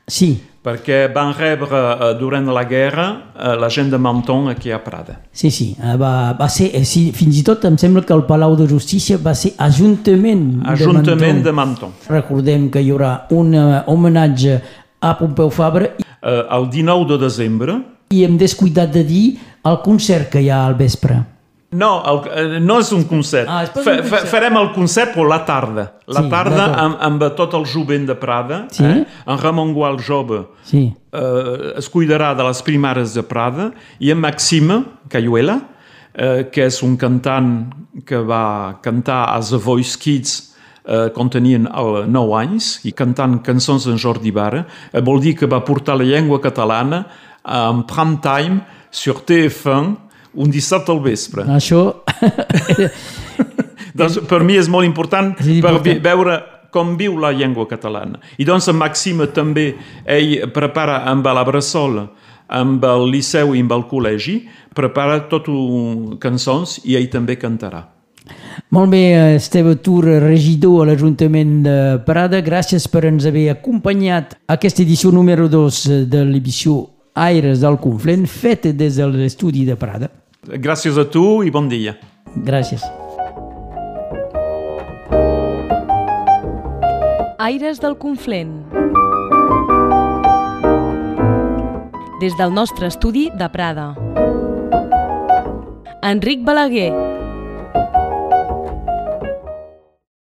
Sí. Perquè van rebre eh, durant la guerra eh, la gent de Menton aquí a Prada. Sí, sí, eh, va, va ser, eh, sí, fins i tot em sembla que el Palau de Justícia va ser Ajuntament, Ajuntament de Menton. De Menton. Recordem que hi haurà un uh, homenatge a Pompeu Fabra. Eh, el 19 de desembre. I hem descuidat de dir el concert que hi ha al vespre. No, el, no és un concert. Ah, Fa, un concert. Farem el concert però la tarda. La sí, tarda amb, amb tot el jovent de Prada. Sí? Eh? En Ramon Gual jove sí. eh, es cuidarà de les primares de Prada i en Maxime Cayuela, eh, que és un cantant que va cantar a The Voice Kids eh, quan tenien eh, 9 anys i cantant cançons d'en Jordi Barra, eh, vol dir que va portar la llengua catalana en prime time sur TF1 un dissabte al vespre. Això... doncs per mi és molt important, és important. per veure com viu la llengua catalana. I doncs en Maxime també, ell prepara amb la Bressol, amb el Liceu i amb el col·legi, prepara tot cançons i ell també cantarà. Molt bé, Esteve Tur, regidor a l'Ajuntament de Prada, gràcies per ens haver acompanyat a aquesta edició número 2 de l'edició Aires del Conflent, feta des de l'estudi de Prada. Gràcies a tu i bon dia. Gràcies. Aires del Conflent. Des del nostre estudi de Prada. Enric Balaguer.